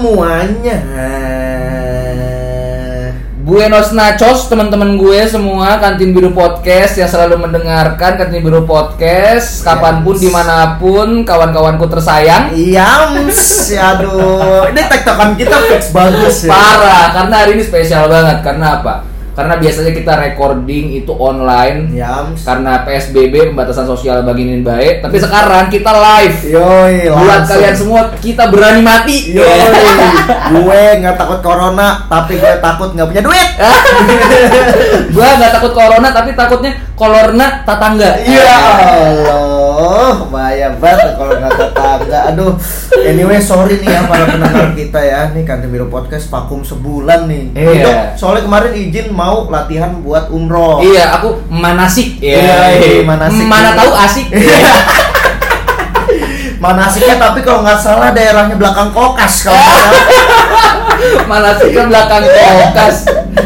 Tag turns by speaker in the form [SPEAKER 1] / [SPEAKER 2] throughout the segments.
[SPEAKER 1] Semuanya.
[SPEAKER 2] Buenos nachos teman-teman gue semua kantin biru podcast yang selalu mendengarkan kantin biru podcast kapan pun
[SPEAKER 1] Yes.
[SPEAKER 2] di mana pun kawan-kawanku tersayang
[SPEAKER 1] Yams, aduh, ini tektokan kita fix bagus ya.
[SPEAKER 2] parah karena hari ini spesial banget karena apa? Karena biasanya kita recording itu online.
[SPEAKER 1] Yams.
[SPEAKER 2] karena PSBB pembatasan sosial bagi ini baik tapi sekarang kita live.
[SPEAKER 1] Yoi,
[SPEAKER 2] buat kalian semua kita berani mati.
[SPEAKER 1] Yoi, gue nggak takut corona, tapi gue takut nggak punya duit.
[SPEAKER 2] gua nggak takut corona tapi takutnya kolorna tatangga
[SPEAKER 1] Ya. Allah, bahaya banget kalau nggak tetangga. Aduh, anyway sorry nih ya para pendengar kita ya. Nih Kantin Biru Podcast vakum sebulan nih.
[SPEAKER 2] Iya.
[SPEAKER 1] Untuk, soalnya kemarin izin mau latihan buat umroh.
[SPEAKER 2] Iya, aku manasik.
[SPEAKER 1] Iya, iya, manasik.
[SPEAKER 2] Mana tahu asik.
[SPEAKER 1] Manasiknya tapi kalau nggak salah daerahnya belakang kokas kalau nggak salah.
[SPEAKER 2] manasik ke belakang kokas.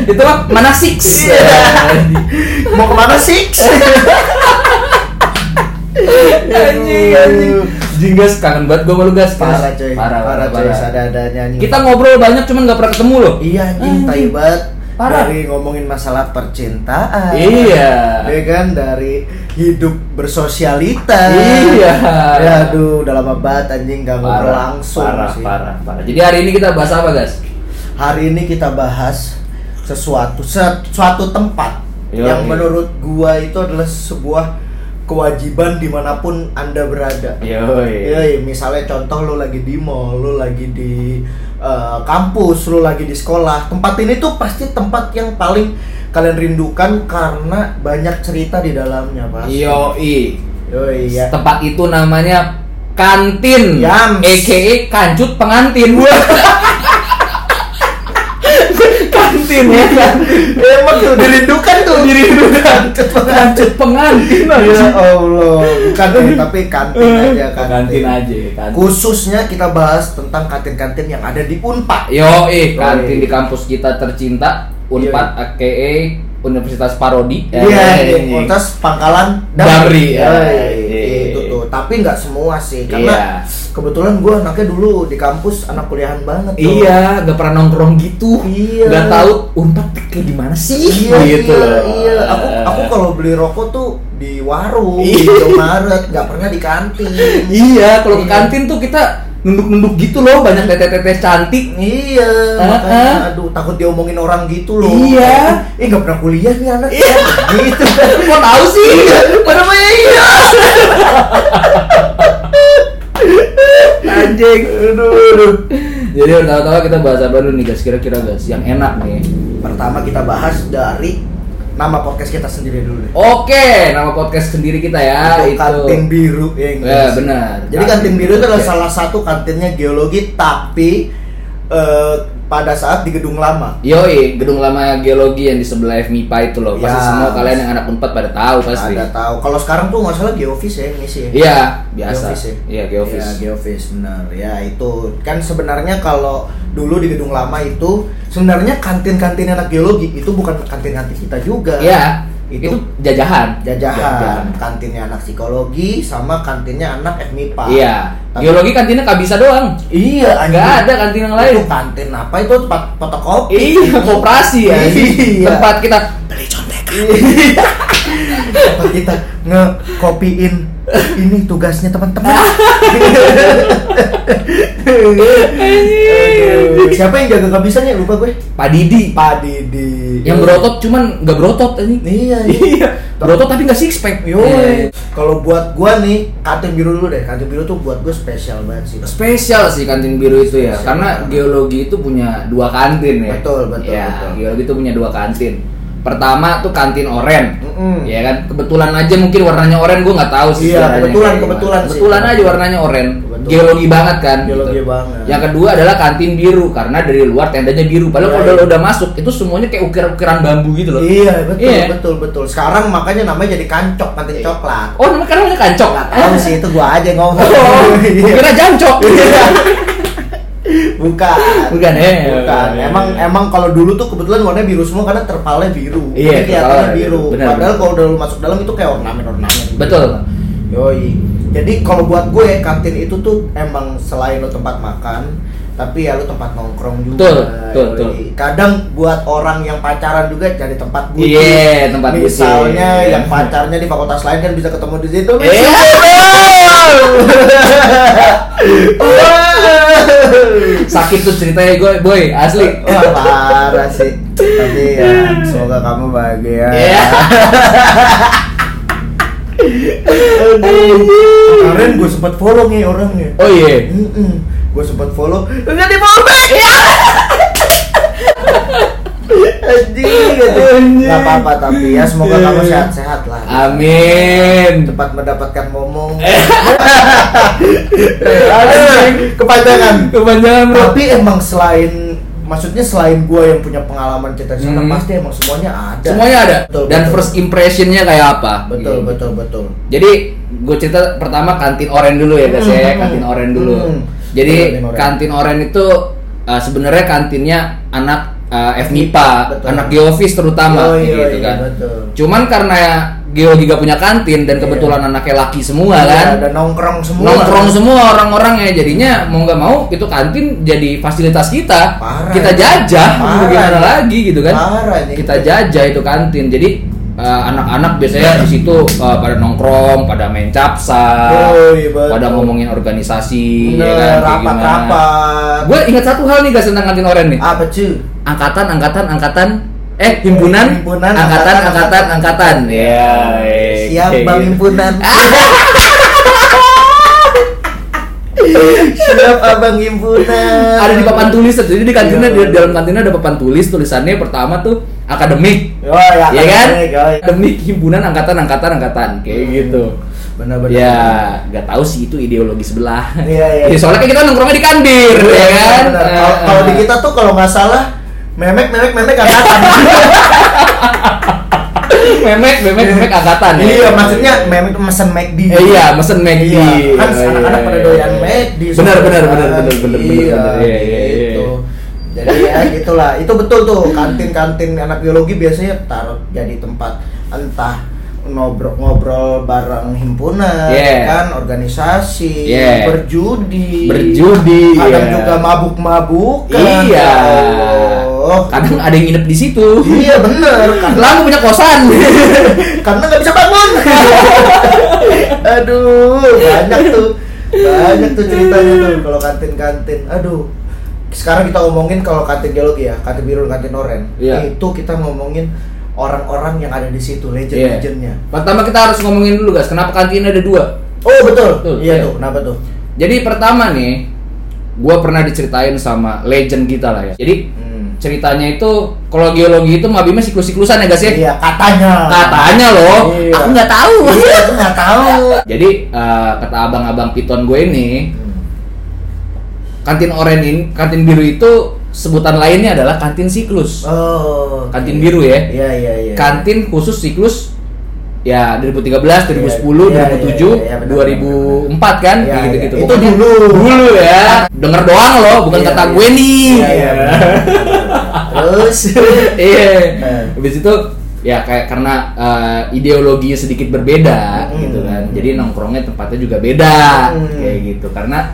[SPEAKER 2] Itu mah manasik.
[SPEAKER 1] Iya. Mau ke mana sih?
[SPEAKER 2] anjing, anjing. Jinggas kangen banget gua malu gas.
[SPEAKER 1] Parah coy,
[SPEAKER 2] Parah, parah,
[SPEAKER 1] coy, ada-adanya nih.
[SPEAKER 2] Kita ngobrol banyak cuman nggak pernah ketemu loh.
[SPEAKER 1] Iya anjing,
[SPEAKER 2] Anjing.
[SPEAKER 1] tai banget.
[SPEAKER 2] Parah.
[SPEAKER 1] Dari ngomongin masalah percintaan.
[SPEAKER 2] Iya.
[SPEAKER 1] Ya kan dari hidup bersosialita.
[SPEAKER 2] Iya.
[SPEAKER 1] Ya aduh, udah lama banget anjing gak ngobrol
[SPEAKER 2] Parah,
[SPEAKER 1] langsung
[SPEAKER 2] parah,
[SPEAKER 1] sih.
[SPEAKER 2] parah, parah. Jadi hari ini kita bahas apa, guys?
[SPEAKER 1] Hari ini kita bahas sesuatu se- suatu tempat
[SPEAKER 2] Yoi.
[SPEAKER 1] yang menurut gua itu adalah sebuah kewajiban di mana pun anda berada.
[SPEAKER 2] Yoi.
[SPEAKER 1] Iya, misalnya contoh lu lagi di mall, lu lagi di eh, kampus, lu lagi di sekolah. Tempat ini tuh pasti tempat yang paling kalian rindukan karena banyak cerita di dalamnya, pasti.
[SPEAKER 2] Yoi.
[SPEAKER 1] Yoi, ya.
[SPEAKER 2] Tempat itu namanya kantin.
[SPEAKER 1] Yams.
[SPEAKER 2] EKE kancut pengantin. kantin ya kan.
[SPEAKER 1] Emang tuh dirindukan tuh.
[SPEAKER 2] Dirindukan. Kancut pengantin
[SPEAKER 1] Ya Allah, bukan tapi kantin aja kantin.
[SPEAKER 2] Kantin aja, kantin.
[SPEAKER 1] Khususnya kita bahas tentang kantin-kantin yang ada di Unpad.
[SPEAKER 2] Yo, eh, kantin di kampus kita tercinta, Unpad AKE Universitas Parodi.
[SPEAKER 1] Iya,
[SPEAKER 2] Eh,
[SPEAKER 1] di
[SPEAKER 2] ini.
[SPEAKER 1] Universitas Pangkalan
[SPEAKER 2] Damri, ya.
[SPEAKER 1] Yoi,
[SPEAKER 2] Iya.
[SPEAKER 1] itu tuh. Tapi nggak semua sih, karena
[SPEAKER 2] Iya.
[SPEAKER 1] Kebetulan gue anaknya dulu di kampus anak kuliahan banget. Tuh.
[SPEAKER 2] Iya, gak pernah nongkrong gitu.
[SPEAKER 1] Iya.
[SPEAKER 2] Gak tahu Unpad kayak gimana sih?
[SPEAKER 1] Iya,
[SPEAKER 2] gitu
[SPEAKER 1] iya,
[SPEAKER 2] loh.
[SPEAKER 1] iya. Aku aku kalau beli rokok tuh di warung,
[SPEAKER 2] Iya.
[SPEAKER 1] di Indomaret, nggak pernah di kantin.
[SPEAKER 2] Iya, kalau ke
[SPEAKER 1] Iya.
[SPEAKER 2] kantin tuh kita nunduk-nunduk gitu loh, banyak teteh-teteh cantik.
[SPEAKER 1] Iya, makanya aduh takut diomongin orang gitu loh.
[SPEAKER 2] Iya.
[SPEAKER 1] Eh nggak pernah kuliah nih anak.
[SPEAKER 2] Iya.
[SPEAKER 1] gitu.
[SPEAKER 2] Kok tahu sih?
[SPEAKER 1] Pada mah iya.
[SPEAKER 2] Anjing. Aduh, aduh. Jadi pertama-tama kita bahas apa dulu nih guys? Kira-kira guys, yang enak nih.
[SPEAKER 1] Pertama kita bahas dari nama podcast kita sendiri dulu deh.
[SPEAKER 2] Oke, nama podcast sendiri kita ya
[SPEAKER 1] itu kantin biru ya,
[SPEAKER 2] Ya, benar.
[SPEAKER 1] Jadi kantin biru itu adalah salah satu kantinnya geologi tapi eh, pada saat di gedung lama.
[SPEAKER 2] Yoi, gedung lama geologi yang di sebelah FMIPA itu loh. Pasti
[SPEAKER 1] Ya.
[SPEAKER 2] semua kalian yang anak Unpad pada tahu pasti.
[SPEAKER 1] Ada tahu. Kalau sekarang tuh nggak salah geofis ya ngisi ya.
[SPEAKER 2] Iya, biasa.
[SPEAKER 1] Geofis ya?
[SPEAKER 2] Iya, geofis.
[SPEAKER 1] Iya, geofis benar. Ya itu kan sebenarnya kalau dulu di gedung lama itu sebenarnya kantin-kantin anak geologi itu bukan kantin-kantin kita juga.
[SPEAKER 2] Iya,
[SPEAKER 1] Itu-
[SPEAKER 2] itu, jajahan.
[SPEAKER 1] Jajahan, kantinnya anak psikologi sama kantinnya anak FMIPA.
[SPEAKER 2] Iya.
[SPEAKER 1] Tapi-
[SPEAKER 2] Geologi kantinnya nggak bisa doang.
[SPEAKER 1] Iya,
[SPEAKER 2] Nggak ada kantin yang lain.
[SPEAKER 1] Itu kantin apa itu tempat fotokopi?
[SPEAKER 2] Iya, koperasi ya.
[SPEAKER 1] Iya.
[SPEAKER 2] Tempat kita
[SPEAKER 1] beli contekan. tempat kita ngekopiin ini tugasnya teman-teman. Siapa yang jaga kebisaannya lupa gue.
[SPEAKER 2] Pak Didi
[SPEAKER 1] Pak Didi.
[SPEAKER 2] yang berotot cuman nggak berotot ini.
[SPEAKER 1] Iya,
[SPEAKER 2] Iya. Berotot tapi nggak six pack.
[SPEAKER 1] Yo,
[SPEAKER 2] Iya.
[SPEAKER 1] kalau buat gua nih kantin biru dulu deh. Kantin biru tuh buat gue spesial banget sih.
[SPEAKER 2] Spesial sih kantin biru itu ya,
[SPEAKER 1] Spesial
[SPEAKER 2] karena
[SPEAKER 1] banget.
[SPEAKER 2] geologi itu punya dua kantin ya.
[SPEAKER 1] Betul, betul,
[SPEAKER 2] Ya,
[SPEAKER 1] betul.
[SPEAKER 2] geologi itu punya dua kantin. Pertama tuh kantin oren,
[SPEAKER 1] Mm-mm.
[SPEAKER 2] ya kan. Kebetulan aja mungkin warnanya oren, gue nggak tahu sih.
[SPEAKER 1] Iya, kebetulan, kebetulan sih.
[SPEAKER 2] Kebetulan aja warnanya oren.
[SPEAKER 1] Kebetulan.
[SPEAKER 2] Geologi banget kan.
[SPEAKER 1] Geologi
[SPEAKER 2] gitu.
[SPEAKER 1] banget.
[SPEAKER 2] Yang kedua adalah kantin biru karena dari luar tendanya biru. Padahal
[SPEAKER 1] Iya,
[SPEAKER 2] kalau
[SPEAKER 1] iya.
[SPEAKER 2] udah, udah masuk itu semuanya kayak ukir-ukiran bambu gitu loh.
[SPEAKER 1] Iya, betul,
[SPEAKER 2] Iya.
[SPEAKER 1] betul, betul. Sekarang makanya namanya jadi kancok, kantin coklat.
[SPEAKER 2] Oh, namanya namanya kancok.
[SPEAKER 1] Nggak tahu sih itu gua aja ngomong.
[SPEAKER 2] Oh,
[SPEAKER 1] Iya.
[SPEAKER 2] kira jancok.
[SPEAKER 1] Bukan.
[SPEAKER 2] Bukan, eh.
[SPEAKER 1] Bukan. Emang emang kalau dulu tuh kebetulan warnanya biru semua karena terpalnya biru.
[SPEAKER 2] Iya,
[SPEAKER 1] Jadi kelihatannya biru.
[SPEAKER 2] Benar,
[SPEAKER 1] Padahal kalau udah lu masuk dalam itu kayak ornamen-ornamen. gitu.
[SPEAKER 2] Betul.
[SPEAKER 1] Yoi. Jadi kalau buat gue kantin itu tuh emang selain lo tempat makan, tapi ya lo tempat nongkrong juga.
[SPEAKER 2] Betul, betul, betul.
[SPEAKER 1] Kadang buat orang yang pacaran juga jadi tempat bucin.
[SPEAKER 2] Iya, tempat bucin.
[SPEAKER 1] Misalnya yang pacarnya di fakultas lain kan bisa ketemu di situ.
[SPEAKER 2] Iya. Sakit tuh ceritanya gue, boy, asli.
[SPEAKER 1] Wah parah sih. Tapi ya semoga kamu bahagia.
[SPEAKER 2] Iya.
[SPEAKER 1] Kemarin gue sempat follow nih orangnya.
[SPEAKER 2] Oh iya.
[SPEAKER 1] Gue sempat follow, nggak di follow back. Ya. Anjing, anjing. Gak apa-apa tapi ya semoga kamu sehat-sehat lah.
[SPEAKER 2] Amin.
[SPEAKER 1] Cepat mendapatkan momong.
[SPEAKER 2] Anjing.
[SPEAKER 1] Kepanjangan.
[SPEAKER 2] Kepanjangan bro.
[SPEAKER 1] Tapi emang selain maksudnya selain gue yang punya pengalaman cerita di sana
[SPEAKER 2] Hmm.
[SPEAKER 1] pasti emang semuanya ada.
[SPEAKER 2] Semuanya ada.
[SPEAKER 1] Betul,
[SPEAKER 2] Dan
[SPEAKER 1] betul.
[SPEAKER 2] first impressionnya kayak apa?
[SPEAKER 1] betul
[SPEAKER 2] Gitu.
[SPEAKER 1] betul betul.
[SPEAKER 2] Jadi gue cerita pertama kantin oren dulu ya guys ya,
[SPEAKER 1] Hmm.
[SPEAKER 2] kantin oren dulu.
[SPEAKER 1] Hmm.
[SPEAKER 2] Jadi
[SPEAKER 1] Kantin oren.
[SPEAKER 2] kantin oren itu uh, sebenarnya kantinnya anak uh, FMIPA,
[SPEAKER 1] Betul.
[SPEAKER 2] anak geofis terutama
[SPEAKER 1] Oh, iya,
[SPEAKER 2] gitu
[SPEAKER 1] iya,
[SPEAKER 2] kan.
[SPEAKER 1] betul.
[SPEAKER 2] Cuman karena geologi gak punya kantin dan
[SPEAKER 1] Iya.
[SPEAKER 2] kebetulan anaknya laki semua
[SPEAKER 1] Iya,
[SPEAKER 2] kan.
[SPEAKER 1] dan nongkrong semua.
[SPEAKER 2] Nongkrong semua orang-orangnya jadinya mau nggak mau itu kantin jadi fasilitas kita.
[SPEAKER 1] Parah.
[SPEAKER 2] Kita jajah
[SPEAKER 1] Parah.
[SPEAKER 2] lagi gitu kan.
[SPEAKER 1] Parah.
[SPEAKER 2] Kita jajah itu kantin. Jadi uh, anak-anak biasanya di situ uh, pada nongkrong, pada main capsa,
[SPEAKER 1] Oh, iya, betul.
[SPEAKER 2] pada ngomongin organisasi,
[SPEAKER 1] Bener,
[SPEAKER 2] ya kan,
[SPEAKER 1] rapat-rapat.
[SPEAKER 2] Gue ingat satu hal nih guys tentang kantin oren nih.
[SPEAKER 1] Apa cuy?
[SPEAKER 2] Angkatan, angkatan, angkatan. Eh, himpunan,
[SPEAKER 1] Himpunan,
[SPEAKER 2] angkatan,
[SPEAKER 1] angkatan,
[SPEAKER 2] angkatan, angkatan. Ya,
[SPEAKER 1] Siap
[SPEAKER 2] kayak
[SPEAKER 1] bang
[SPEAKER 2] gitu.
[SPEAKER 1] himpunan. Siap abang himpunan.
[SPEAKER 2] ada di papan tulis tuh. jadi di kantinnya di dalam kantinnya ada papan tulis tulisannya pertama tuh akademik
[SPEAKER 1] Oh ya,
[SPEAKER 2] ya kan
[SPEAKER 1] akademik, oh, iya.
[SPEAKER 2] akademik himpunan angkatan angkatan angkatan kayak
[SPEAKER 1] Hmm.
[SPEAKER 2] gitu
[SPEAKER 1] Benar-benar.
[SPEAKER 2] ya nggak tahu sih itu ideologi sebelah
[SPEAKER 1] Iya, iya.
[SPEAKER 2] Ya, soalnya kan kita nongkrongnya di kandir
[SPEAKER 1] Iya,
[SPEAKER 2] ya kan
[SPEAKER 1] Kalau di
[SPEAKER 2] Eh,
[SPEAKER 1] kita tuh kalau nggak salah memek memek memek angkatan.
[SPEAKER 2] memek memek memek angkatan ya.
[SPEAKER 1] Iya, maksudnya memek mesen McD.
[SPEAKER 2] Eh, iya mesen McD
[SPEAKER 1] Iya, kan
[SPEAKER 2] Iya,
[SPEAKER 1] anak-anak
[SPEAKER 2] iya,
[SPEAKER 1] pada
[SPEAKER 2] iya.
[SPEAKER 1] doyan McD.
[SPEAKER 2] benar
[SPEAKER 1] semua
[SPEAKER 2] benar
[SPEAKER 1] kan.
[SPEAKER 2] benar benar benar benar
[SPEAKER 1] Iya,
[SPEAKER 2] benar. Iya, iya, iya.
[SPEAKER 1] gitu. Jadi ya gitulah. Itu betul tuh kantin-kantin anak biologi biasanya taruh jadi tempat entah ngobrol-ngobrol bareng himpunan,
[SPEAKER 2] Yeah.
[SPEAKER 1] kan organisasi,
[SPEAKER 2] Yeah.
[SPEAKER 1] berjudi,
[SPEAKER 2] Berjudi,
[SPEAKER 1] kadang
[SPEAKER 2] iya.
[SPEAKER 1] juga mabuk-mabukan.
[SPEAKER 2] iya
[SPEAKER 1] ya Allah.
[SPEAKER 2] kadang ada yang nginep di situ
[SPEAKER 1] Iya bener, karena
[SPEAKER 2] aku punya kosan
[SPEAKER 1] karena nggak bisa bangun. Aduh, banyak tuh, banyak tuh ceritanya tuh kalau kantin-kantin. Aduh, sekarang kita ngomongin kalau kantin geologi ya, kantin biru, kantin oren.
[SPEAKER 2] Iya.
[SPEAKER 1] Itu kita ngomongin orang-orang yang ada di situ,
[SPEAKER 2] Iya.
[SPEAKER 1] legend-legendnya.
[SPEAKER 2] Pertama kita harus ngomongin dulu guys, kenapa kantin ada dua?
[SPEAKER 1] Oh betul,
[SPEAKER 2] Betul,
[SPEAKER 1] iya
[SPEAKER 2] iya.
[SPEAKER 1] tuh, kenapa tuh?
[SPEAKER 2] Jadi pertama nih, gua pernah diceritain sama legend kita lah ya. Jadi
[SPEAKER 1] Hmm.
[SPEAKER 2] Ceritanya itu kalau geologi itu mabimnya siklus-siklusan ya guys ya.
[SPEAKER 1] Iya, katanya.
[SPEAKER 2] Katanya loh,
[SPEAKER 1] Iya.
[SPEAKER 2] aku nggak tahu.
[SPEAKER 1] Iya, aku nggak tahu.
[SPEAKER 2] Jadi eh, kata abang-abang piton gue ini,
[SPEAKER 1] Hmm.
[SPEAKER 2] kantin oren ini, kantin biru itu sebutan lainnya adalah kantin siklus.
[SPEAKER 1] Oh,
[SPEAKER 2] Kantin
[SPEAKER 1] oke.
[SPEAKER 2] biru ya.
[SPEAKER 1] Iya, iya, iya.
[SPEAKER 2] Kantin khusus siklus ya 2013, 2010,
[SPEAKER 1] Iya,
[SPEAKER 2] 2007,
[SPEAKER 1] iya, iya, benar,
[SPEAKER 2] 2004 kan
[SPEAKER 1] Iya,
[SPEAKER 2] kayak
[SPEAKER 1] iya.
[SPEAKER 2] gitu-gitu.
[SPEAKER 1] Itu dulu.
[SPEAKER 2] Dulu ya. Denger doang loh, bukan
[SPEAKER 1] Iya,
[SPEAKER 2] kata
[SPEAKER 1] iya.
[SPEAKER 2] gue nih.
[SPEAKER 1] Iya, iya. Terus
[SPEAKER 2] Iya.
[SPEAKER 1] Eh.
[SPEAKER 2] Habis itu ya kayak karena eh, ideologinya sedikit berbeda
[SPEAKER 1] Hmm.
[SPEAKER 2] gitu kan. Jadi nongkrongnya tempatnya juga beda
[SPEAKER 1] Hmm.
[SPEAKER 2] kayak gitu. Karena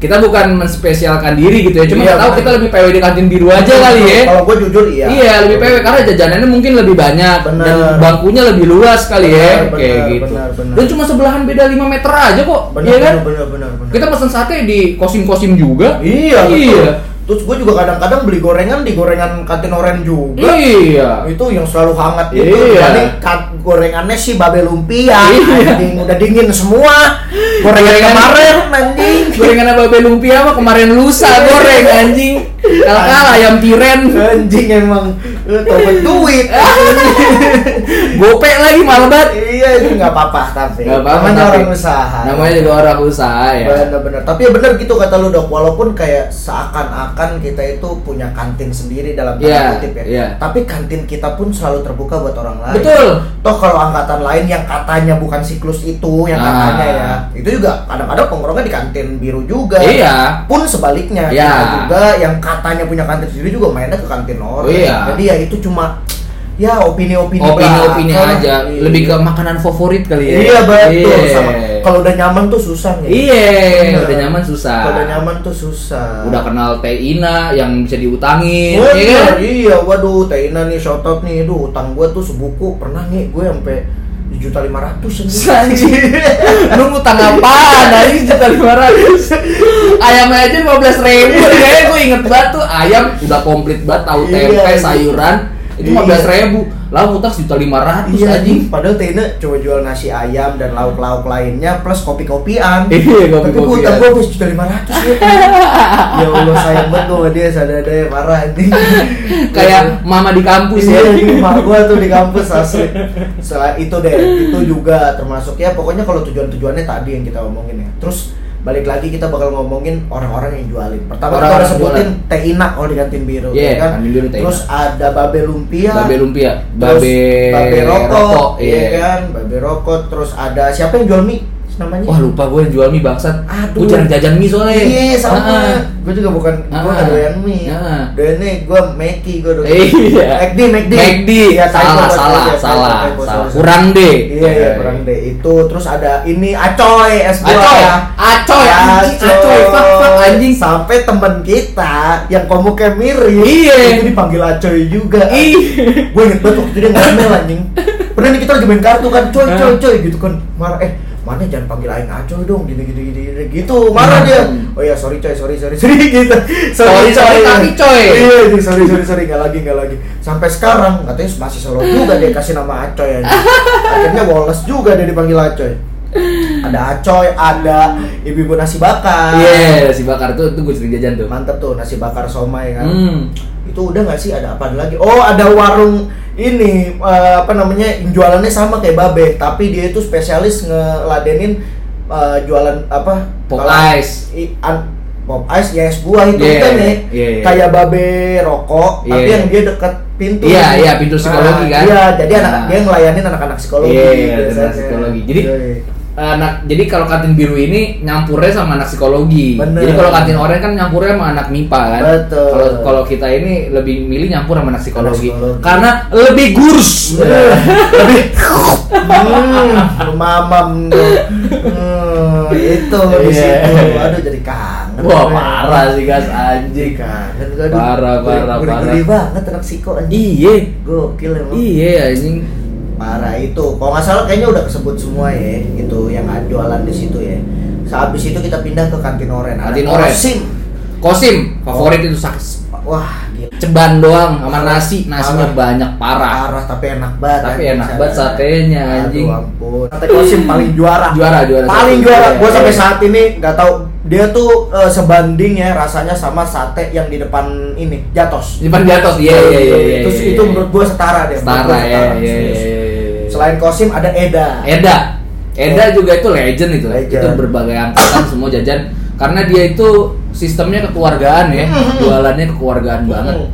[SPEAKER 2] kita bukan menspesialkan diri gitu ya. Cuma
[SPEAKER 1] Iya,
[SPEAKER 2] tahu kita lebih PW di kantin biru aja kali ya.
[SPEAKER 1] Kalau gue jujur iya.
[SPEAKER 2] Iya, lebih PW karena jajanannya mungkin lebih banyak
[SPEAKER 1] Bener.
[SPEAKER 2] dan bangkunya lebih luas kali ya,
[SPEAKER 1] Bener,
[SPEAKER 2] kayak
[SPEAKER 1] bener,
[SPEAKER 2] gitu.
[SPEAKER 1] bener, bener.
[SPEAKER 2] Dan cuma sebelahan beda 5 meter aja kok,
[SPEAKER 1] Benar,
[SPEAKER 2] iya kan?
[SPEAKER 1] benar, benar, benar.
[SPEAKER 2] Kita pesen sate di kosim-kosim juga.
[SPEAKER 1] Iya,
[SPEAKER 2] Iya.
[SPEAKER 1] betul. Terus gue juga kadang-kadang beli gorengan di gorengan kantin oren juga.
[SPEAKER 2] Iya.
[SPEAKER 1] Itu yang selalu hangat gitu.
[SPEAKER 2] Iya.
[SPEAKER 1] Jadi kat- gorengannya sih babe lumpia.
[SPEAKER 2] Iya.
[SPEAKER 1] Udah dingin semua. Gorengan kemarin anjing.
[SPEAKER 2] Gorengan apa Babe lumpia mah kemarin lusa goreng anjing. Kalau kalah ayam tiren.
[SPEAKER 1] Anjing emang tobat duit.
[SPEAKER 2] Gopek lagi malah banget.
[SPEAKER 1] iya, itu nggak apa-apa tapi.
[SPEAKER 2] Gak apa-apa
[SPEAKER 1] Namanya
[SPEAKER 2] tapi-
[SPEAKER 1] orang usaha.
[SPEAKER 2] Namanya juga orang usaha ya.
[SPEAKER 1] Bener-bener. Tapi ya bener gitu kata lu dok. Walaupun kayak seakan-akan kita itu punya kantin sendiri dalam tanda
[SPEAKER 2] Iya,
[SPEAKER 1] kutip ya.
[SPEAKER 2] iya.
[SPEAKER 1] Tapi kantin kita pun selalu terbuka buat orang lain.
[SPEAKER 2] Betul.
[SPEAKER 1] Toh kalau angkatan lain yang katanya bukan siklus itu, yang
[SPEAKER 2] Ah.
[SPEAKER 1] katanya ya, itu juga kadang-kadang penggorongnya di kantin biru juga.
[SPEAKER 2] Iya.
[SPEAKER 1] Pun sebaliknya,
[SPEAKER 2] Iya.
[SPEAKER 1] kita juga yang katanya punya kantin sendiri juga mainnya ke kantin orang.
[SPEAKER 2] Iya.
[SPEAKER 1] Jadi ya itu cuma ya opini-opini
[SPEAKER 2] Opini-opini
[SPEAKER 1] belakang.
[SPEAKER 2] aja,
[SPEAKER 1] Iya.
[SPEAKER 2] lebih ke makanan favorit kali ya.
[SPEAKER 1] Iya betul
[SPEAKER 2] Iya.
[SPEAKER 1] sama kalau udah nyaman tuh susah nih.
[SPEAKER 2] Iya,
[SPEAKER 1] Bener.
[SPEAKER 2] udah nyaman susah.
[SPEAKER 1] Kalau udah nyaman tuh susah.
[SPEAKER 2] Udah kenal Teh Ina yang bisa diutangin,
[SPEAKER 1] Bener,
[SPEAKER 2] ya kan?
[SPEAKER 1] iya, waduh, Teina nih shoutout nih, duh, utang gua tuh sebuku pernah nih gue sampai juta lima ratus.
[SPEAKER 2] Lu ngutang apaan? Anjing juta lima ratus. Ayamnya aja lima belas ribu. Kayaknya gue inget banget tuh ayam udah komplit banget tahu
[SPEAKER 1] Iya,
[SPEAKER 2] tempe,
[SPEAKER 1] iya.
[SPEAKER 2] sayuran itu lima belas ribu. Lah ngutang sejuta lima ratus
[SPEAKER 1] Iya
[SPEAKER 2] anjing.
[SPEAKER 1] Padahal Teina coba jual nasi ayam dan lauk-lauk lainnya plus kopi-kopian.
[SPEAKER 2] Iya,
[SPEAKER 1] Tapi gue utang gue habis juta lima ratus ya. ya Allah sayang banget gue dia sadada ya parah anjing.
[SPEAKER 2] Kayak mama di kampus
[SPEAKER 1] Iya,
[SPEAKER 2] ya.
[SPEAKER 1] ini mak gua tuh di kampus asli. Selain itu deh, itu juga termasuk ya pokoknya kalau tujuan-tujuannya tadi yang kita omongin ya. Terus balik lagi kita bakal ngomongin orang-orang yang jualin. Pertama
[SPEAKER 2] Orang-orang
[SPEAKER 1] kita udah sebutin
[SPEAKER 2] jualan.
[SPEAKER 1] teh inak kalau di kantin biru,
[SPEAKER 2] Iya,
[SPEAKER 1] ya kan?
[SPEAKER 2] biru
[SPEAKER 1] Terus ada babe lumpia.
[SPEAKER 2] Babe lumpia,
[SPEAKER 1] terus
[SPEAKER 2] babe,
[SPEAKER 1] babe rokok,
[SPEAKER 2] iya.
[SPEAKER 1] iya kan? Babe rokok, terus ada siapa yang jual mie? Namanya?
[SPEAKER 2] Wah lupa gue yang jual mie bangsat.
[SPEAKER 1] Aduh.
[SPEAKER 2] Gue jarang jajan mie soalnya.
[SPEAKER 1] Iya sama.
[SPEAKER 2] Ah.
[SPEAKER 1] Gue juga bukan gue
[SPEAKER 2] Ah.
[SPEAKER 1] nggak doyan mie.
[SPEAKER 2] Ah.
[SPEAKER 1] Doyannya gue Meki gue doyan.
[SPEAKER 2] Iya.
[SPEAKER 1] McD, McD.
[SPEAKER 2] McD.
[SPEAKER 1] Iya, typo,
[SPEAKER 2] salah, salah,
[SPEAKER 1] typo,
[SPEAKER 2] salah,
[SPEAKER 1] typo,
[SPEAKER 2] salah. Kurang deh.
[SPEAKER 1] Iya, iya, kurang deh. Itu terus ada ini Acoy es buah.
[SPEAKER 2] Acoy, Acoy, anjing, Acoy, fuck, fuck, anjing.
[SPEAKER 1] Sampai temen kita yang komuknya mirip,
[SPEAKER 2] Iya.
[SPEAKER 1] itu dipanggil Acoy juga.
[SPEAKER 2] Ih.
[SPEAKER 1] Gue inget banget waktu dia ngomel anjing. Pernah nih kita lagi main kartu kan, coy, coy, coy, gitu kan. Marah, eh mana jangan panggil aing Acoy dong, gini, gini, gini, gini, gitu. Marah dia.
[SPEAKER 2] Hmm.
[SPEAKER 1] Oh iya, sorry coy, sorry, sorry, sorry, gitu.
[SPEAKER 2] Sorry, sorry, tapi coy.
[SPEAKER 1] Iya, iya, sorry, sorry, sorry, nggak lagi, nggak lagi. Sampai sekarang katanya masih selalu juga dia kasih nama Acoy aja. Akhirnya Wallace juga dia dipanggil Acoy. Ada Acoy, ada ibu-ibu nasi bakar.
[SPEAKER 2] Iya, si bakar tuh tuh gue sering jajan tuh.
[SPEAKER 1] Mantep tuh nasi bakar somai kan.
[SPEAKER 2] Hmm.
[SPEAKER 1] Itu udah nggak sih ada apa lagi? Oh, ada warung ini eh, apa namanya jualannya sama kayak Babe, tapi dia itu spesialis ngeladenin eh, jualan apa?
[SPEAKER 2] Pop ice.
[SPEAKER 1] i- an- pop ice ya es buah itu
[SPEAKER 2] Iya,
[SPEAKER 1] kan ya.
[SPEAKER 2] iya, iya.
[SPEAKER 1] Kayak Babe rokok, tapi
[SPEAKER 2] Iya.
[SPEAKER 1] yang dia dekat pintu.
[SPEAKER 2] Iya, iya, pintu psikologi
[SPEAKER 1] Nah,
[SPEAKER 2] kan.
[SPEAKER 1] Iya, jadi anak
[SPEAKER 2] Nah.
[SPEAKER 1] dia ngelayanin anak-anak psikologi.
[SPEAKER 2] Iya,
[SPEAKER 1] biasanya.
[SPEAKER 2] anak psikologi. Jadi,
[SPEAKER 1] iya.
[SPEAKER 2] Anak, jadi kalau kantin biru ini nyampurnya sama anak psikologi.
[SPEAKER 1] Bener.
[SPEAKER 2] Jadi kalau kantin oranye kan nyampurnya sama anak MIPA kan.
[SPEAKER 1] Betul.
[SPEAKER 2] Kalau kalau kita ini lebih milih nyampur sama anak psikologi.
[SPEAKER 1] Anak psikologi.
[SPEAKER 2] Karena lebih gurus.
[SPEAKER 1] Bener. Lebih hmm, mamam tuh. Hmm, itu di
[SPEAKER 2] Iya.
[SPEAKER 1] situ. Aduh jadi kangen.
[SPEAKER 2] Wah, parah sih guys
[SPEAKER 1] Jadi
[SPEAKER 2] anjing.
[SPEAKER 1] kangen. Aduh,
[SPEAKER 2] Parah, parah, parah.
[SPEAKER 1] Gurih banget anak siko anjing.
[SPEAKER 2] Iya.
[SPEAKER 1] Gokil emang.
[SPEAKER 2] Iya anjing.
[SPEAKER 1] Parah itu. Kalau nggak salah kayaknya udah kesebut semua ya. Itu yang jualan di situ ya. Sehabis itu kita pindah ke kantin oren.
[SPEAKER 2] Kantin oren.
[SPEAKER 1] Kosim.
[SPEAKER 2] Kosim favorit itu saks.
[SPEAKER 1] Wah, gila.
[SPEAKER 2] Ceban doang sama nasi, nasinya
[SPEAKER 1] Parah.
[SPEAKER 2] banyak parah.
[SPEAKER 1] Parah tapi enak banget.
[SPEAKER 2] Tapi enak banget satenya, anjing.
[SPEAKER 1] Aduh ampun. Sate Kosim paling juara.
[SPEAKER 2] Juara, juara.
[SPEAKER 1] Paling
[SPEAKER 2] Sate.
[SPEAKER 1] juara. Gua
[SPEAKER 2] Iya,
[SPEAKER 1] sampai saat ini nggak tahu dia tuh eh, sebanding ya rasanya sama sate yang di depan ini Jatos.
[SPEAKER 2] Di depan Jatos, iya iya iya. iya,
[SPEAKER 1] Terus
[SPEAKER 2] iya,
[SPEAKER 1] itu
[SPEAKER 2] iya.
[SPEAKER 1] menurut gua setara deh.
[SPEAKER 2] Setara ya,
[SPEAKER 1] setara,
[SPEAKER 2] iya, iya.
[SPEAKER 1] Selain Kosim ada Eda.
[SPEAKER 2] Eda. Eda juga itu legend itu.
[SPEAKER 1] Legend.
[SPEAKER 2] Itu berbagai angkatan semua jajan karena dia itu sistemnya kekeluargaan ya.
[SPEAKER 1] Mhm.
[SPEAKER 2] Jualannya kekeluargaan banget.
[SPEAKER 1] Hmm.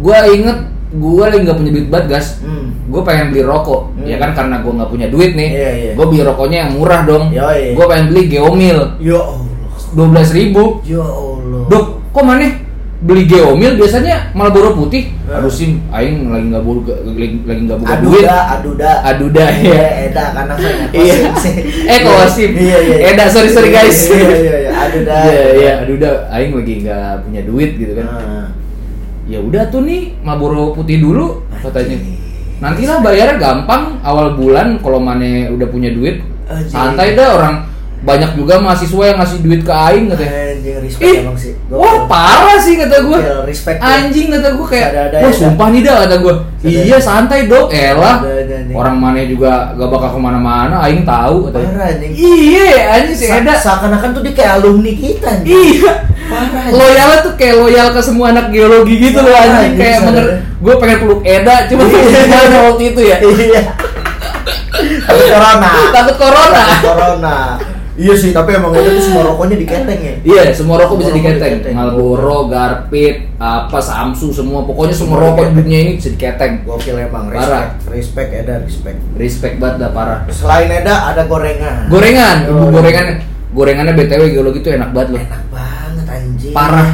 [SPEAKER 2] Gua inget gua lagi nggak punya duit banget, gas.
[SPEAKER 1] Hmm.
[SPEAKER 2] Gue pengen beli rokok,
[SPEAKER 1] Hmm.
[SPEAKER 2] ya kan karena gua nggak punya duit nih.
[SPEAKER 1] Iya, iya.
[SPEAKER 2] Gue beli rokoknya yang murah dong. Gue pengen beli Geomil
[SPEAKER 1] Ya Allah.
[SPEAKER 2] dua belas ribu.
[SPEAKER 1] Ya Allah.
[SPEAKER 2] Dok, kok mana beli Geomil biasanya Marlboro putih?
[SPEAKER 1] Eh.
[SPEAKER 2] Aduh sim, aing lagi nggak buru lagi nggak buka
[SPEAKER 1] Aduh
[SPEAKER 2] duit.
[SPEAKER 1] dah. Aduh dah Iya,
[SPEAKER 2] ya.
[SPEAKER 1] Eda karena saya
[SPEAKER 2] Iya. Eh, Kosim.
[SPEAKER 1] Iya, iya.
[SPEAKER 2] Eda, sorry, sorry, guys.
[SPEAKER 1] Iya, iya, iya. Aduh dah.
[SPEAKER 2] Iya iya, aduh dah, aing lagi nggak punya duit gitu kan.
[SPEAKER 1] Nah.
[SPEAKER 2] Ya udah tuh nih Marlboro putih dulu katanya. Nantilah bayarnya gampang awal bulan kalau mana udah punya duit.
[SPEAKER 1] Anjing.
[SPEAKER 2] Santai dah orang banyak juga mahasiswa yang ngasih duit ke aing katanya.
[SPEAKER 1] Anjing respect
[SPEAKER 2] Ih,
[SPEAKER 1] emang sih.
[SPEAKER 2] wah parah sih kata gue.
[SPEAKER 1] Respect ya.
[SPEAKER 2] Anjing kata gue kayak, wah
[SPEAKER 1] ya,
[SPEAKER 2] sumpah nih dah kata gue. Iya santai dok, elah. Orang mana juga gak bakal ke mana-mana, aing tahu katanya.
[SPEAKER 1] Parah anjing.
[SPEAKER 2] Iya, anjing si
[SPEAKER 1] Sa-
[SPEAKER 2] Eda.
[SPEAKER 1] Seakan-akan tuh dia kayak alumni kita.
[SPEAKER 2] Iya.
[SPEAKER 1] Parah.
[SPEAKER 2] Loyalnya tuh kayak loyal ke semua anak geologi gitu loh anjing kayak bener gue pengen peluk Eda cuma
[SPEAKER 1] Iya.
[SPEAKER 2] waktu itu ya
[SPEAKER 1] Iya. Takut corona.
[SPEAKER 2] takut corona
[SPEAKER 1] Takut corona. Iya sih, tapi emang itu tuh semua rokoknya diketeng ya.
[SPEAKER 2] iya semua rokok bisa
[SPEAKER 1] Semua
[SPEAKER 2] diketeng
[SPEAKER 1] diketeng.
[SPEAKER 2] Marlboro, Garpit, apa Samsu semua pokoknya semua rokok di dunia ini bisa diketeng
[SPEAKER 1] Gokil emang,
[SPEAKER 2] Parah.
[SPEAKER 1] respect. Respect Eda, respect.
[SPEAKER 2] respect banget dah parah
[SPEAKER 1] Selain Eda ada gorengan.
[SPEAKER 2] gorengan ibu gorengan gorengannya btw geologi tuh enak banget loh
[SPEAKER 1] Enak banget anjing.
[SPEAKER 2] Parah.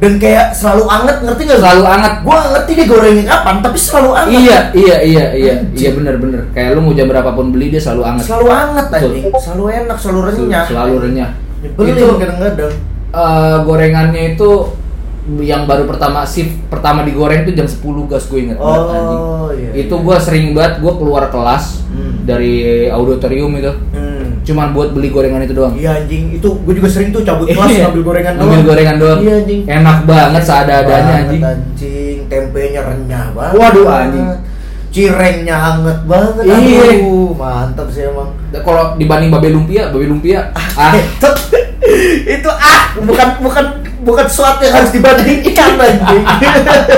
[SPEAKER 1] Dan kayak selalu anget ngerti nggak
[SPEAKER 2] Selalu anget.
[SPEAKER 1] gue ngerti dia gorengnya kapan tapi selalu anget
[SPEAKER 2] Iya, iya, iya, iya,
[SPEAKER 1] Anjing.
[SPEAKER 2] iya bener-bener. Kayak lu mau jam berapapun beli dia selalu anget.
[SPEAKER 1] selalu anget anjing selalu enak selalu renyah
[SPEAKER 2] Selalu renyah.
[SPEAKER 1] Nyebelin
[SPEAKER 2] Itu
[SPEAKER 1] kadang-kadang
[SPEAKER 2] eh, gorengannya itu yang baru pertama shift pertama digoreng itu jam 10 gas gue inget banget
[SPEAKER 1] Oh,
[SPEAKER 2] anjing.
[SPEAKER 1] iya,
[SPEAKER 2] itu
[SPEAKER 1] iya.
[SPEAKER 2] gue sering banget gue keluar kelas
[SPEAKER 1] Hmm.
[SPEAKER 2] dari auditorium itu
[SPEAKER 1] hmm.
[SPEAKER 2] Cuman buat beli gorengan itu doang.
[SPEAKER 1] Iya anjing. Itu gue juga sering tuh cabut kelas
[SPEAKER 2] Iya.
[SPEAKER 1] ngambil gorengan doang.
[SPEAKER 2] Ngambil gorengan doang.
[SPEAKER 1] iya anjing.
[SPEAKER 2] Enak banget seada-adanya anjing.
[SPEAKER 1] anjing. Tempenya renyah banget.
[SPEAKER 2] Waduh, anjing.
[SPEAKER 1] cirengnya hangat banget.
[SPEAKER 2] Iya.
[SPEAKER 1] aduh mantap sih emang.
[SPEAKER 2] Kalau dibanding babe lumpia babe lumpia. Ah.
[SPEAKER 1] itu itu ah bukan bukan bukan sesuatu yang harus dibandingkan anjing.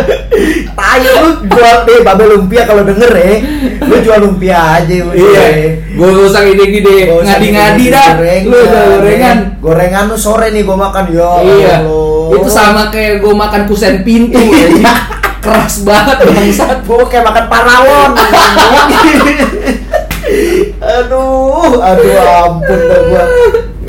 [SPEAKER 1] Tayo lu jual deh babe lumpia kalau denger ya lu jual lumpia aja udah.
[SPEAKER 2] iya. gue gak usah
[SPEAKER 1] Gak usah
[SPEAKER 2] ngadi-ngadi dah. lu gorengan.
[SPEAKER 1] Gorengan lu sore nih gua makan ya
[SPEAKER 2] iya.
[SPEAKER 1] Allah.
[SPEAKER 2] itu sama kayak gue makan kusen pintu anjing. keras banget bangsat.
[SPEAKER 1] Gua kayak makan parawon aduh aduh ampun dah gua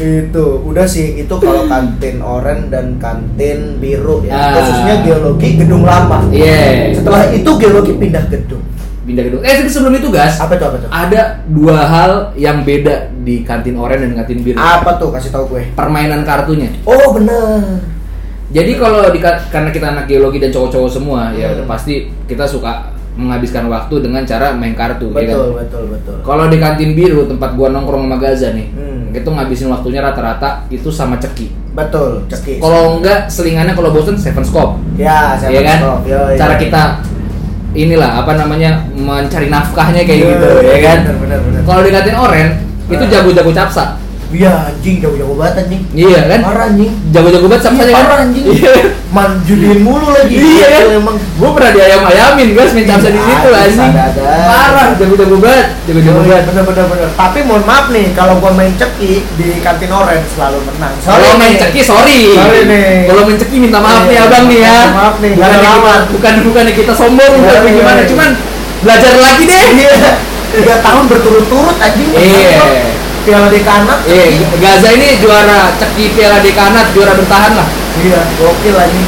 [SPEAKER 1] itu udah sih itu kalau kantin oren dan kantin biru ya
[SPEAKER 2] Ah.
[SPEAKER 1] khususnya geologi gedung lama.
[SPEAKER 2] Iya.
[SPEAKER 1] Setelah itu geologi pindah gedung.
[SPEAKER 2] Pindah gedung. Eh sebelum itu gas
[SPEAKER 1] apa tuh apa tuh?
[SPEAKER 2] ada dua hal yang beda di kantin oranye dan kantin biru.
[SPEAKER 1] Apa tuh? Kasih tahu gue.
[SPEAKER 2] Permainan kartunya.
[SPEAKER 1] Oh bener
[SPEAKER 2] jadi kalau di karena kita anak geologi dan cowok-cowok semua ya
[SPEAKER 1] Hmm.
[SPEAKER 2] udah pasti kita suka menghabiskan waktu dengan cara main kartu ya kan?
[SPEAKER 1] betul betul betul
[SPEAKER 2] Kalau di kantin biru tempat gua nongkrong sama Gaza nih,
[SPEAKER 1] Hmm.
[SPEAKER 2] itu ngabisin waktunya rata-rata itu sama ceki.
[SPEAKER 1] betul cekis
[SPEAKER 2] Kalau enggak selingannya kalau bosen seven scope.
[SPEAKER 1] ya saya
[SPEAKER 2] Iya kan?
[SPEAKER 1] stop. Yo, yo.
[SPEAKER 2] Cara kita inilah apa namanya mencari nafkahnya kayak
[SPEAKER 1] Yo,
[SPEAKER 2] gitu,
[SPEAKER 1] yo,
[SPEAKER 2] ya kan? Kalau di kantin oren itu jago-jago capsa.
[SPEAKER 1] Iya anjing jauh-jauh banget anjing
[SPEAKER 2] Iya kan?
[SPEAKER 1] parah anjing
[SPEAKER 2] Jago-jago banget capsanya kan?
[SPEAKER 1] Parah, anjing.
[SPEAKER 2] Iya.
[SPEAKER 1] man judiin mulu lagi
[SPEAKER 2] Iya kan?
[SPEAKER 1] Emang
[SPEAKER 2] Gue pernah diayam-ayamin guys main capsa di
[SPEAKER 1] Iya,
[SPEAKER 2] situ anjing. Parah, jago-jago banget, jago-jago
[SPEAKER 1] iya,
[SPEAKER 2] banget.
[SPEAKER 1] bener bener bener tapi mohon maaf nih kalau gua main ceki di kantin orange selalu menang
[SPEAKER 2] Kalau main ceki sorry.
[SPEAKER 1] Sorry nih.
[SPEAKER 2] Kalau main ceki minta maaf
[SPEAKER 1] Iya,
[SPEAKER 2] nih abang nih ya.
[SPEAKER 1] maaf nih,
[SPEAKER 2] Bukan bukan bukan kita sombong
[SPEAKER 1] Iya, iya,
[SPEAKER 2] gimana.
[SPEAKER 1] iya.
[SPEAKER 2] Cuman belajar lagi deh.
[SPEAKER 1] iya tiga tahun berturut-turut anjing
[SPEAKER 2] Iya.
[SPEAKER 1] Piala dekanat
[SPEAKER 2] Eh,
[SPEAKER 1] ceki.
[SPEAKER 2] Gaza ini juara ceki Piala Dekanat, juara bertahan lah.
[SPEAKER 1] iya gokil anjing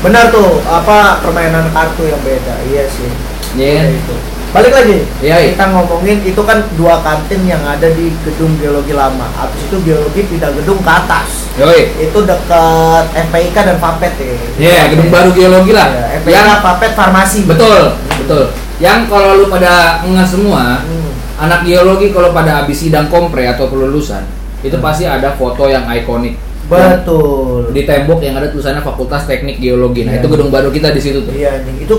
[SPEAKER 1] benar tuh apa permainan kartu yang beda iya sih
[SPEAKER 2] Iya.
[SPEAKER 1] Ya, itu balik lagi
[SPEAKER 2] Iya, iya.
[SPEAKER 1] kita ngomongin itu kan dua kantin yang ada di gedung geologi lama habis itu geologi pindah gedung ke atas
[SPEAKER 2] Yoi.
[SPEAKER 1] itu dekat FPIK dan Papet ya
[SPEAKER 2] Iya, gedung baru geologi lah.
[SPEAKER 1] Iya, FPIK
[SPEAKER 2] Yang
[SPEAKER 1] Papet farmasi
[SPEAKER 2] betul, betul. Yang kalau lu pada nge semua,
[SPEAKER 1] Hmm.
[SPEAKER 2] Anak geologi kalau pada habis sidang kompre atau kelulusan, itu
[SPEAKER 1] Hmm.
[SPEAKER 2] pasti ada foto yang ikonik.
[SPEAKER 1] betul
[SPEAKER 2] Di tembok yang ada tulisannya Fakultas Teknik Geologi. Nah,
[SPEAKER 1] Iya.
[SPEAKER 2] itu gedung baru kita di situ tuh.
[SPEAKER 1] iya itu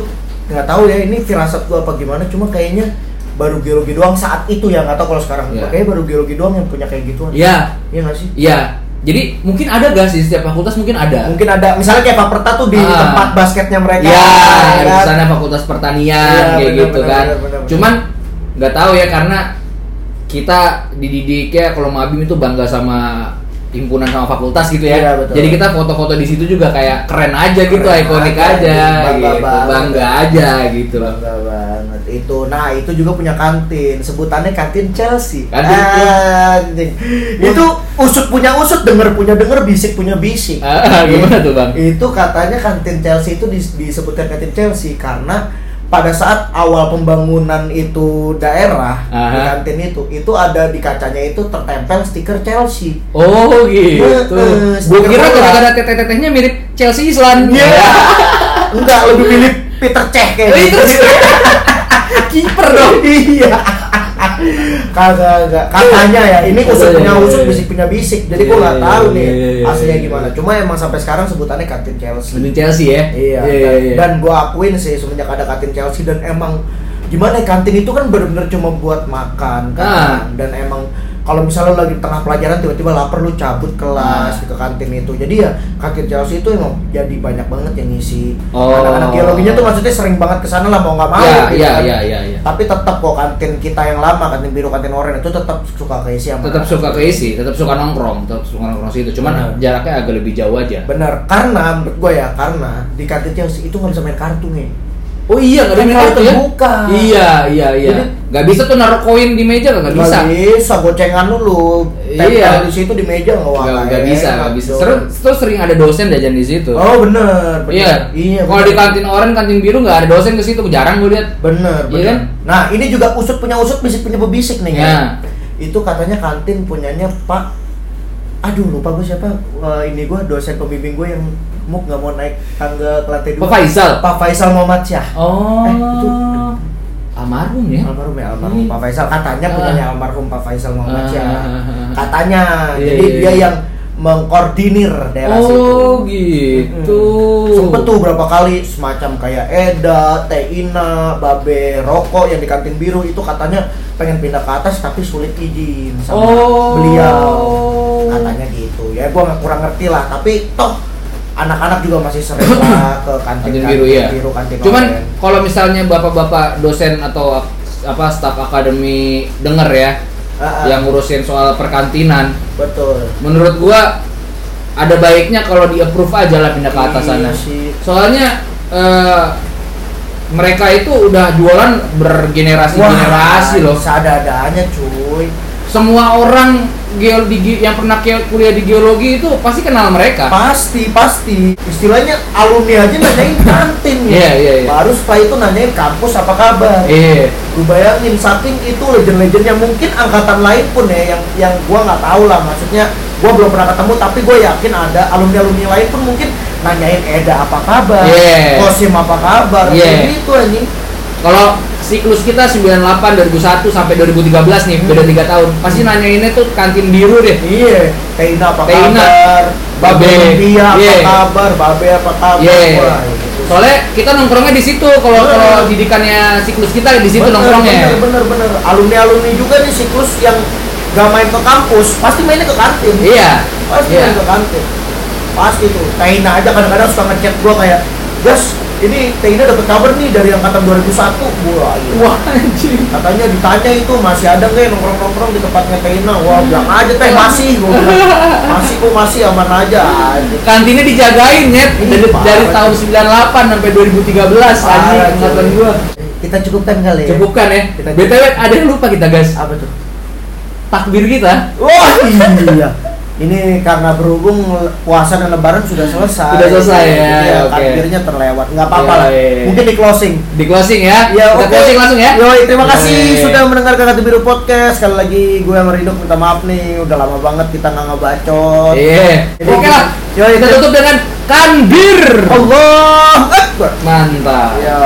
[SPEAKER 1] nggak tahu ya ini firasat gua apa gimana cuma kayaknya baru geologi doang saat itu ya nggak tahu kalau sekarang
[SPEAKER 2] Iya.
[SPEAKER 1] kayaknya baru geologi doang yang punya kayak gituan
[SPEAKER 2] Iya,
[SPEAKER 1] iya nggak sih
[SPEAKER 2] iya. Jadi mungkin ada gak sih setiap fakultas mungkin ada.
[SPEAKER 1] mungkin ada misalnya kayak Pak Perta tuh di
[SPEAKER 2] Ah.
[SPEAKER 1] tempat basketnya mereka
[SPEAKER 2] Iya,
[SPEAKER 1] ya
[SPEAKER 2] di
[SPEAKER 1] kan?
[SPEAKER 2] sana fakultas pertanian
[SPEAKER 1] Iya,
[SPEAKER 2] kayak
[SPEAKER 1] benar,
[SPEAKER 2] gitu
[SPEAKER 1] benar,
[SPEAKER 2] kan.
[SPEAKER 1] benar, benar, benar.
[SPEAKER 2] Cuman nggak tahu ya karena kita dididiknya kalau Mabim itu bangga sama himpunan sama fakultas gitu ya.
[SPEAKER 1] Iya, betul.
[SPEAKER 2] Jadi kita foto-foto di situ juga kayak keren aja gitu,
[SPEAKER 1] Keren
[SPEAKER 2] ikonik
[SPEAKER 1] aja,
[SPEAKER 2] aja,
[SPEAKER 1] bangga
[SPEAKER 2] gitu.
[SPEAKER 1] banget.
[SPEAKER 2] bangga aja gitu loh.
[SPEAKER 1] Bangga banget itu. Nah itu juga punya kantin, sebutannya kantin Chelsea.
[SPEAKER 2] Kantin
[SPEAKER 1] Anjing. itu usut punya usut, denger punya denger, bisik punya bisik.
[SPEAKER 2] Ah, gimana tuh bang?
[SPEAKER 1] Itu katanya kantin Chelsea itu dis- disebutkan kantin Chelsea karena pada saat awal pembangunan itu daerah di
[SPEAKER 2] Aha.
[SPEAKER 1] kantin itu itu ada di kacanya itu tertempel stiker Chelsea.
[SPEAKER 2] Oh gitu.
[SPEAKER 1] Heeh,
[SPEAKER 2] Gue kira gara-gara teteh-tetehnya mirip Chelsea Island.
[SPEAKER 1] Iya. Enggak, lebih milih Peter Cech
[SPEAKER 2] Oh, itu
[SPEAKER 1] kayaknya.
[SPEAKER 2] Kiper dong.
[SPEAKER 1] iya. Kagak, kagak. Katanya ya, ini usut
[SPEAKER 2] Iya,
[SPEAKER 1] punya
[SPEAKER 2] iya,
[SPEAKER 1] usut,
[SPEAKER 2] iya.
[SPEAKER 1] bisik punya bisik. Jadi
[SPEAKER 2] Iya,
[SPEAKER 1] gua nggak
[SPEAKER 2] iya,
[SPEAKER 1] tahu
[SPEAKER 2] iya,
[SPEAKER 1] nih
[SPEAKER 2] iya, iya,
[SPEAKER 1] aslinya
[SPEAKER 2] iya.
[SPEAKER 1] gimana. Cuma emang sampai sekarang sebutannya kantin Chelsea.
[SPEAKER 2] Lebih Chelsea ya?
[SPEAKER 1] Iya,
[SPEAKER 2] iya,
[SPEAKER 1] dan,
[SPEAKER 2] iya.
[SPEAKER 1] dan gua akuin sih semenjak ada kantin Chelsea dan emang gimana ya, kantin itu kan benar-benar cuma buat makan kan
[SPEAKER 2] Ah.
[SPEAKER 1] dan emang kalau misalnya lu lagi tengah pelajaran tiba-tiba lapar lu cabut kelas
[SPEAKER 2] Ah.
[SPEAKER 1] ke kantin itu jadi ya kantin Chelsea itu emang jadi banyak banget yang ngisi
[SPEAKER 2] Oh.
[SPEAKER 1] anak-anak geologinya tuh maksudnya sering banget ke sana lah mau nggak mau
[SPEAKER 2] Iya,
[SPEAKER 1] gitu
[SPEAKER 2] iya,
[SPEAKER 1] kan.
[SPEAKER 2] iya, iya, iya.
[SPEAKER 1] tapi tetap kok kantin kita yang lama kantin biru kantin oranye itu tetap suka keisi sama
[SPEAKER 2] tetap suka keisi, tetap suka nongkrong, tetap suka nongkrong situ. Cuman
[SPEAKER 1] Benar.
[SPEAKER 2] jaraknya agak lebih jauh aja.
[SPEAKER 1] bener karena menurut gue ya karena di kantin Chelsea itu nggak bisa main kartu nih
[SPEAKER 2] Oh iya, nggak meja itu ya?
[SPEAKER 1] terbuka.
[SPEAKER 2] Iya, iya, iya.
[SPEAKER 1] Jadi-
[SPEAKER 2] Nggak bisa tuh naruh koin di meja nggak bisa.
[SPEAKER 1] Nggak bisa, gocengan dulu.
[SPEAKER 2] Iya.
[SPEAKER 1] di situ di meja nggak wah,
[SPEAKER 2] Nggak nggak
[SPEAKER 1] enak
[SPEAKER 2] bisa, nggak bisa.
[SPEAKER 1] dong.
[SPEAKER 2] Terus, terus sering ada dosen jajan di situ.
[SPEAKER 1] Oh bener, bener.
[SPEAKER 2] Iya.
[SPEAKER 1] Iya.
[SPEAKER 2] Kalau di kantin orang, kantin biru nggak ada dosen ke situ, jarang gue lihat.
[SPEAKER 1] Bener,
[SPEAKER 2] Iya
[SPEAKER 1] bener.
[SPEAKER 2] kan?
[SPEAKER 1] Nah ini juga usut punya usut, bisik punya bebisik nih
[SPEAKER 2] Ya.
[SPEAKER 1] ya. Itu katanya kantin punyanya Pak. Aduh lupa gue siapa. Eh, ini gue dosen pembimbing gue yang muk nggak mau naik tangga ke lantai dua.
[SPEAKER 2] Pak Faisal.
[SPEAKER 1] Pak Faisal Muhammad Syah.
[SPEAKER 2] Oh.
[SPEAKER 1] Eh, itu
[SPEAKER 2] almarhum ya.
[SPEAKER 1] almarhum ya almarhum
[SPEAKER 2] Hmm.
[SPEAKER 1] Pak Faisal katanya
[SPEAKER 2] Ah.
[SPEAKER 1] punyanya almarhum Pak Faisal Muhammad Syah.
[SPEAKER 2] ah.
[SPEAKER 1] Katanya.
[SPEAKER 2] Iya,
[SPEAKER 1] Jadi
[SPEAKER 2] iya,
[SPEAKER 1] dia yang mengkoordinir daerah situ.
[SPEAKER 2] Oh gitu.
[SPEAKER 1] Sempet tuh berapa kali semacam kayak Eda, Teina, Babe, Rokok yang di kantin biru itu katanya pengen pindah ke atas tapi sulit izin sama
[SPEAKER 2] Oh.
[SPEAKER 1] beliau. Katanya gitu. Ya gua nggak kurang ngerti lah, tapi toh anak-anak juga masih sering lah ke kantin,
[SPEAKER 2] Kantin biru ya.
[SPEAKER 1] biru, kantin
[SPEAKER 2] Cuman kalau misalnya bapak-bapak dosen atau apa staf akademi denger ya
[SPEAKER 1] Ah, ah,
[SPEAKER 2] yang ngurusin soal perkantinan,
[SPEAKER 1] betul.
[SPEAKER 2] menurut gua ada baiknya kalau di approve aja lah pindah ke atas
[SPEAKER 1] Iya
[SPEAKER 2] sana.
[SPEAKER 1] sih.
[SPEAKER 2] Soalnya eh, mereka itu udah jualan bergenerasi-generasi loh.
[SPEAKER 1] Ada-adanya cuy.
[SPEAKER 2] Semua orang geo di ge- yang pernah ke- kuliah di geologi itu pasti kenal mereka.
[SPEAKER 1] Pasti, pasti. Istilahnya alumni aja nanyain kantin ya.
[SPEAKER 2] Iya, iya, iya.
[SPEAKER 1] Baru setelah itu nanyain kampus apa kabar.
[SPEAKER 2] Iya.
[SPEAKER 1] Lu bayangin saking itu legend-legend yang mungkin angkatan lain pun ya yang yang gua nggak tahu lah maksudnya gua belum pernah ketemu tapi gue yakin ada alumni-alumni lain pun mungkin nanyain Eda apa kabar,
[SPEAKER 2] Yeah.
[SPEAKER 1] Kosim apa kabar,
[SPEAKER 2] Yeah.
[SPEAKER 1] gitu anjing.
[SPEAKER 2] Kalau siklus kita 98 2001 sampai 2013 nih,
[SPEAKER 1] Hmm.
[SPEAKER 2] beda 3 tahun. Pasti nanyainnya tuh kantin biru deh.
[SPEAKER 1] Iya, Teina apa
[SPEAKER 2] Teina,
[SPEAKER 1] kabar,
[SPEAKER 2] Babe,
[SPEAKER 1] Dia apa
[SPEAKER 2] yeah.
[SPEAKER 1] kabar, Babe apa kabar,
[SPEAKER 2] Yeah.
[SPEAKER 1] Wah, gitu.
[SPEAKER 2] Soalnya kita nongkrongnya di situ. Kalau kalau didikannya siklus kita di situ
[SPEAKER 1] Bener,
[SPEAKER 2] nongkrongnya.
[SPEAKER 1] Bener, bener, bener. Alumni-alumni juga nih siklus yang gak main ke kampus, pasti mainnya ke kantin.
[SPEAKER 2] Iya.
[SPEAKER 1] Pasti
[SPEAKER 2] Iya.
[SPEAKER 1] main ke kantin. Pasti tuh. Teina aja kadang-kadang suka ngechat gua kayak, Gas, ini Teina dapat kabar nih dari angkatan 2001. Wah, iya.
[SPEAKER 2] Wah, anjing.
[SPEAKER 1] Katanya ditanya itu masih ada nggak ya nongkrong-nongkrong di tempatnya Teina? Wah, bilang aja teh masih, gua bilang. Masih kok masih aman aja.
[SPEAKER 2] Kantinnya dijagain, Nyet. Dari, dari tahun
[SPEAKER 1] cuy.
[SPEAKER 2] 98 sampai 2013 anjing angkatan gua.
[SPEAKER 1] Kita cukupkan kali ya.
[SPEAKER 2] Cukupkan ya.
[SPEAKER 1] Kita-
[SPEAKER 2] BTW ada yang lupa kita, guys.
[SPEAKER 1] Apa tuh?
[SPEAKER 2] Takbir kita.
[SPEAKER 1] Wah iya. Ini karena berhubung puasa dan lebaran sudah selesai.
[SPEAKER 2] Sudah selesai, ya,
[SPEAKER 1] Jadi
[SPEAKER 2] oke.
[SPEAKER 1] takbirnya terlewat. Nggak apa-apa
[SPEAKER 2] Iya,
[SPEAKER 1] lah.
[SPEAKER 2] iya, iya.
[SPEAKER 1] Mungkin di closing.
[SPEAKER 2] Di closing ya.
[SPEAKER 1] Ya,
[SPEAKER 2] kita closing langsung ya.
[SPEAKER 1] Yoi, terima kasih
[SPEAKER 2] Yoi.
[SPEAKER 1] sudah mendengarkan Kata Biru Podcast. Sekali lagi gue sama Rindu minta maaf nih, udah lama banget kita nggak ngebacot.
[SPEAKER 2] Iya. Oke lah.
[SPEAKER 1] Yoi,
[SPEAKER 2] Kita tutup dengan kanbir.
[SPEAKER 1] Allah Akbar.
[SPEAKER 2] Mantap.
[SPEAKER 1] Ya.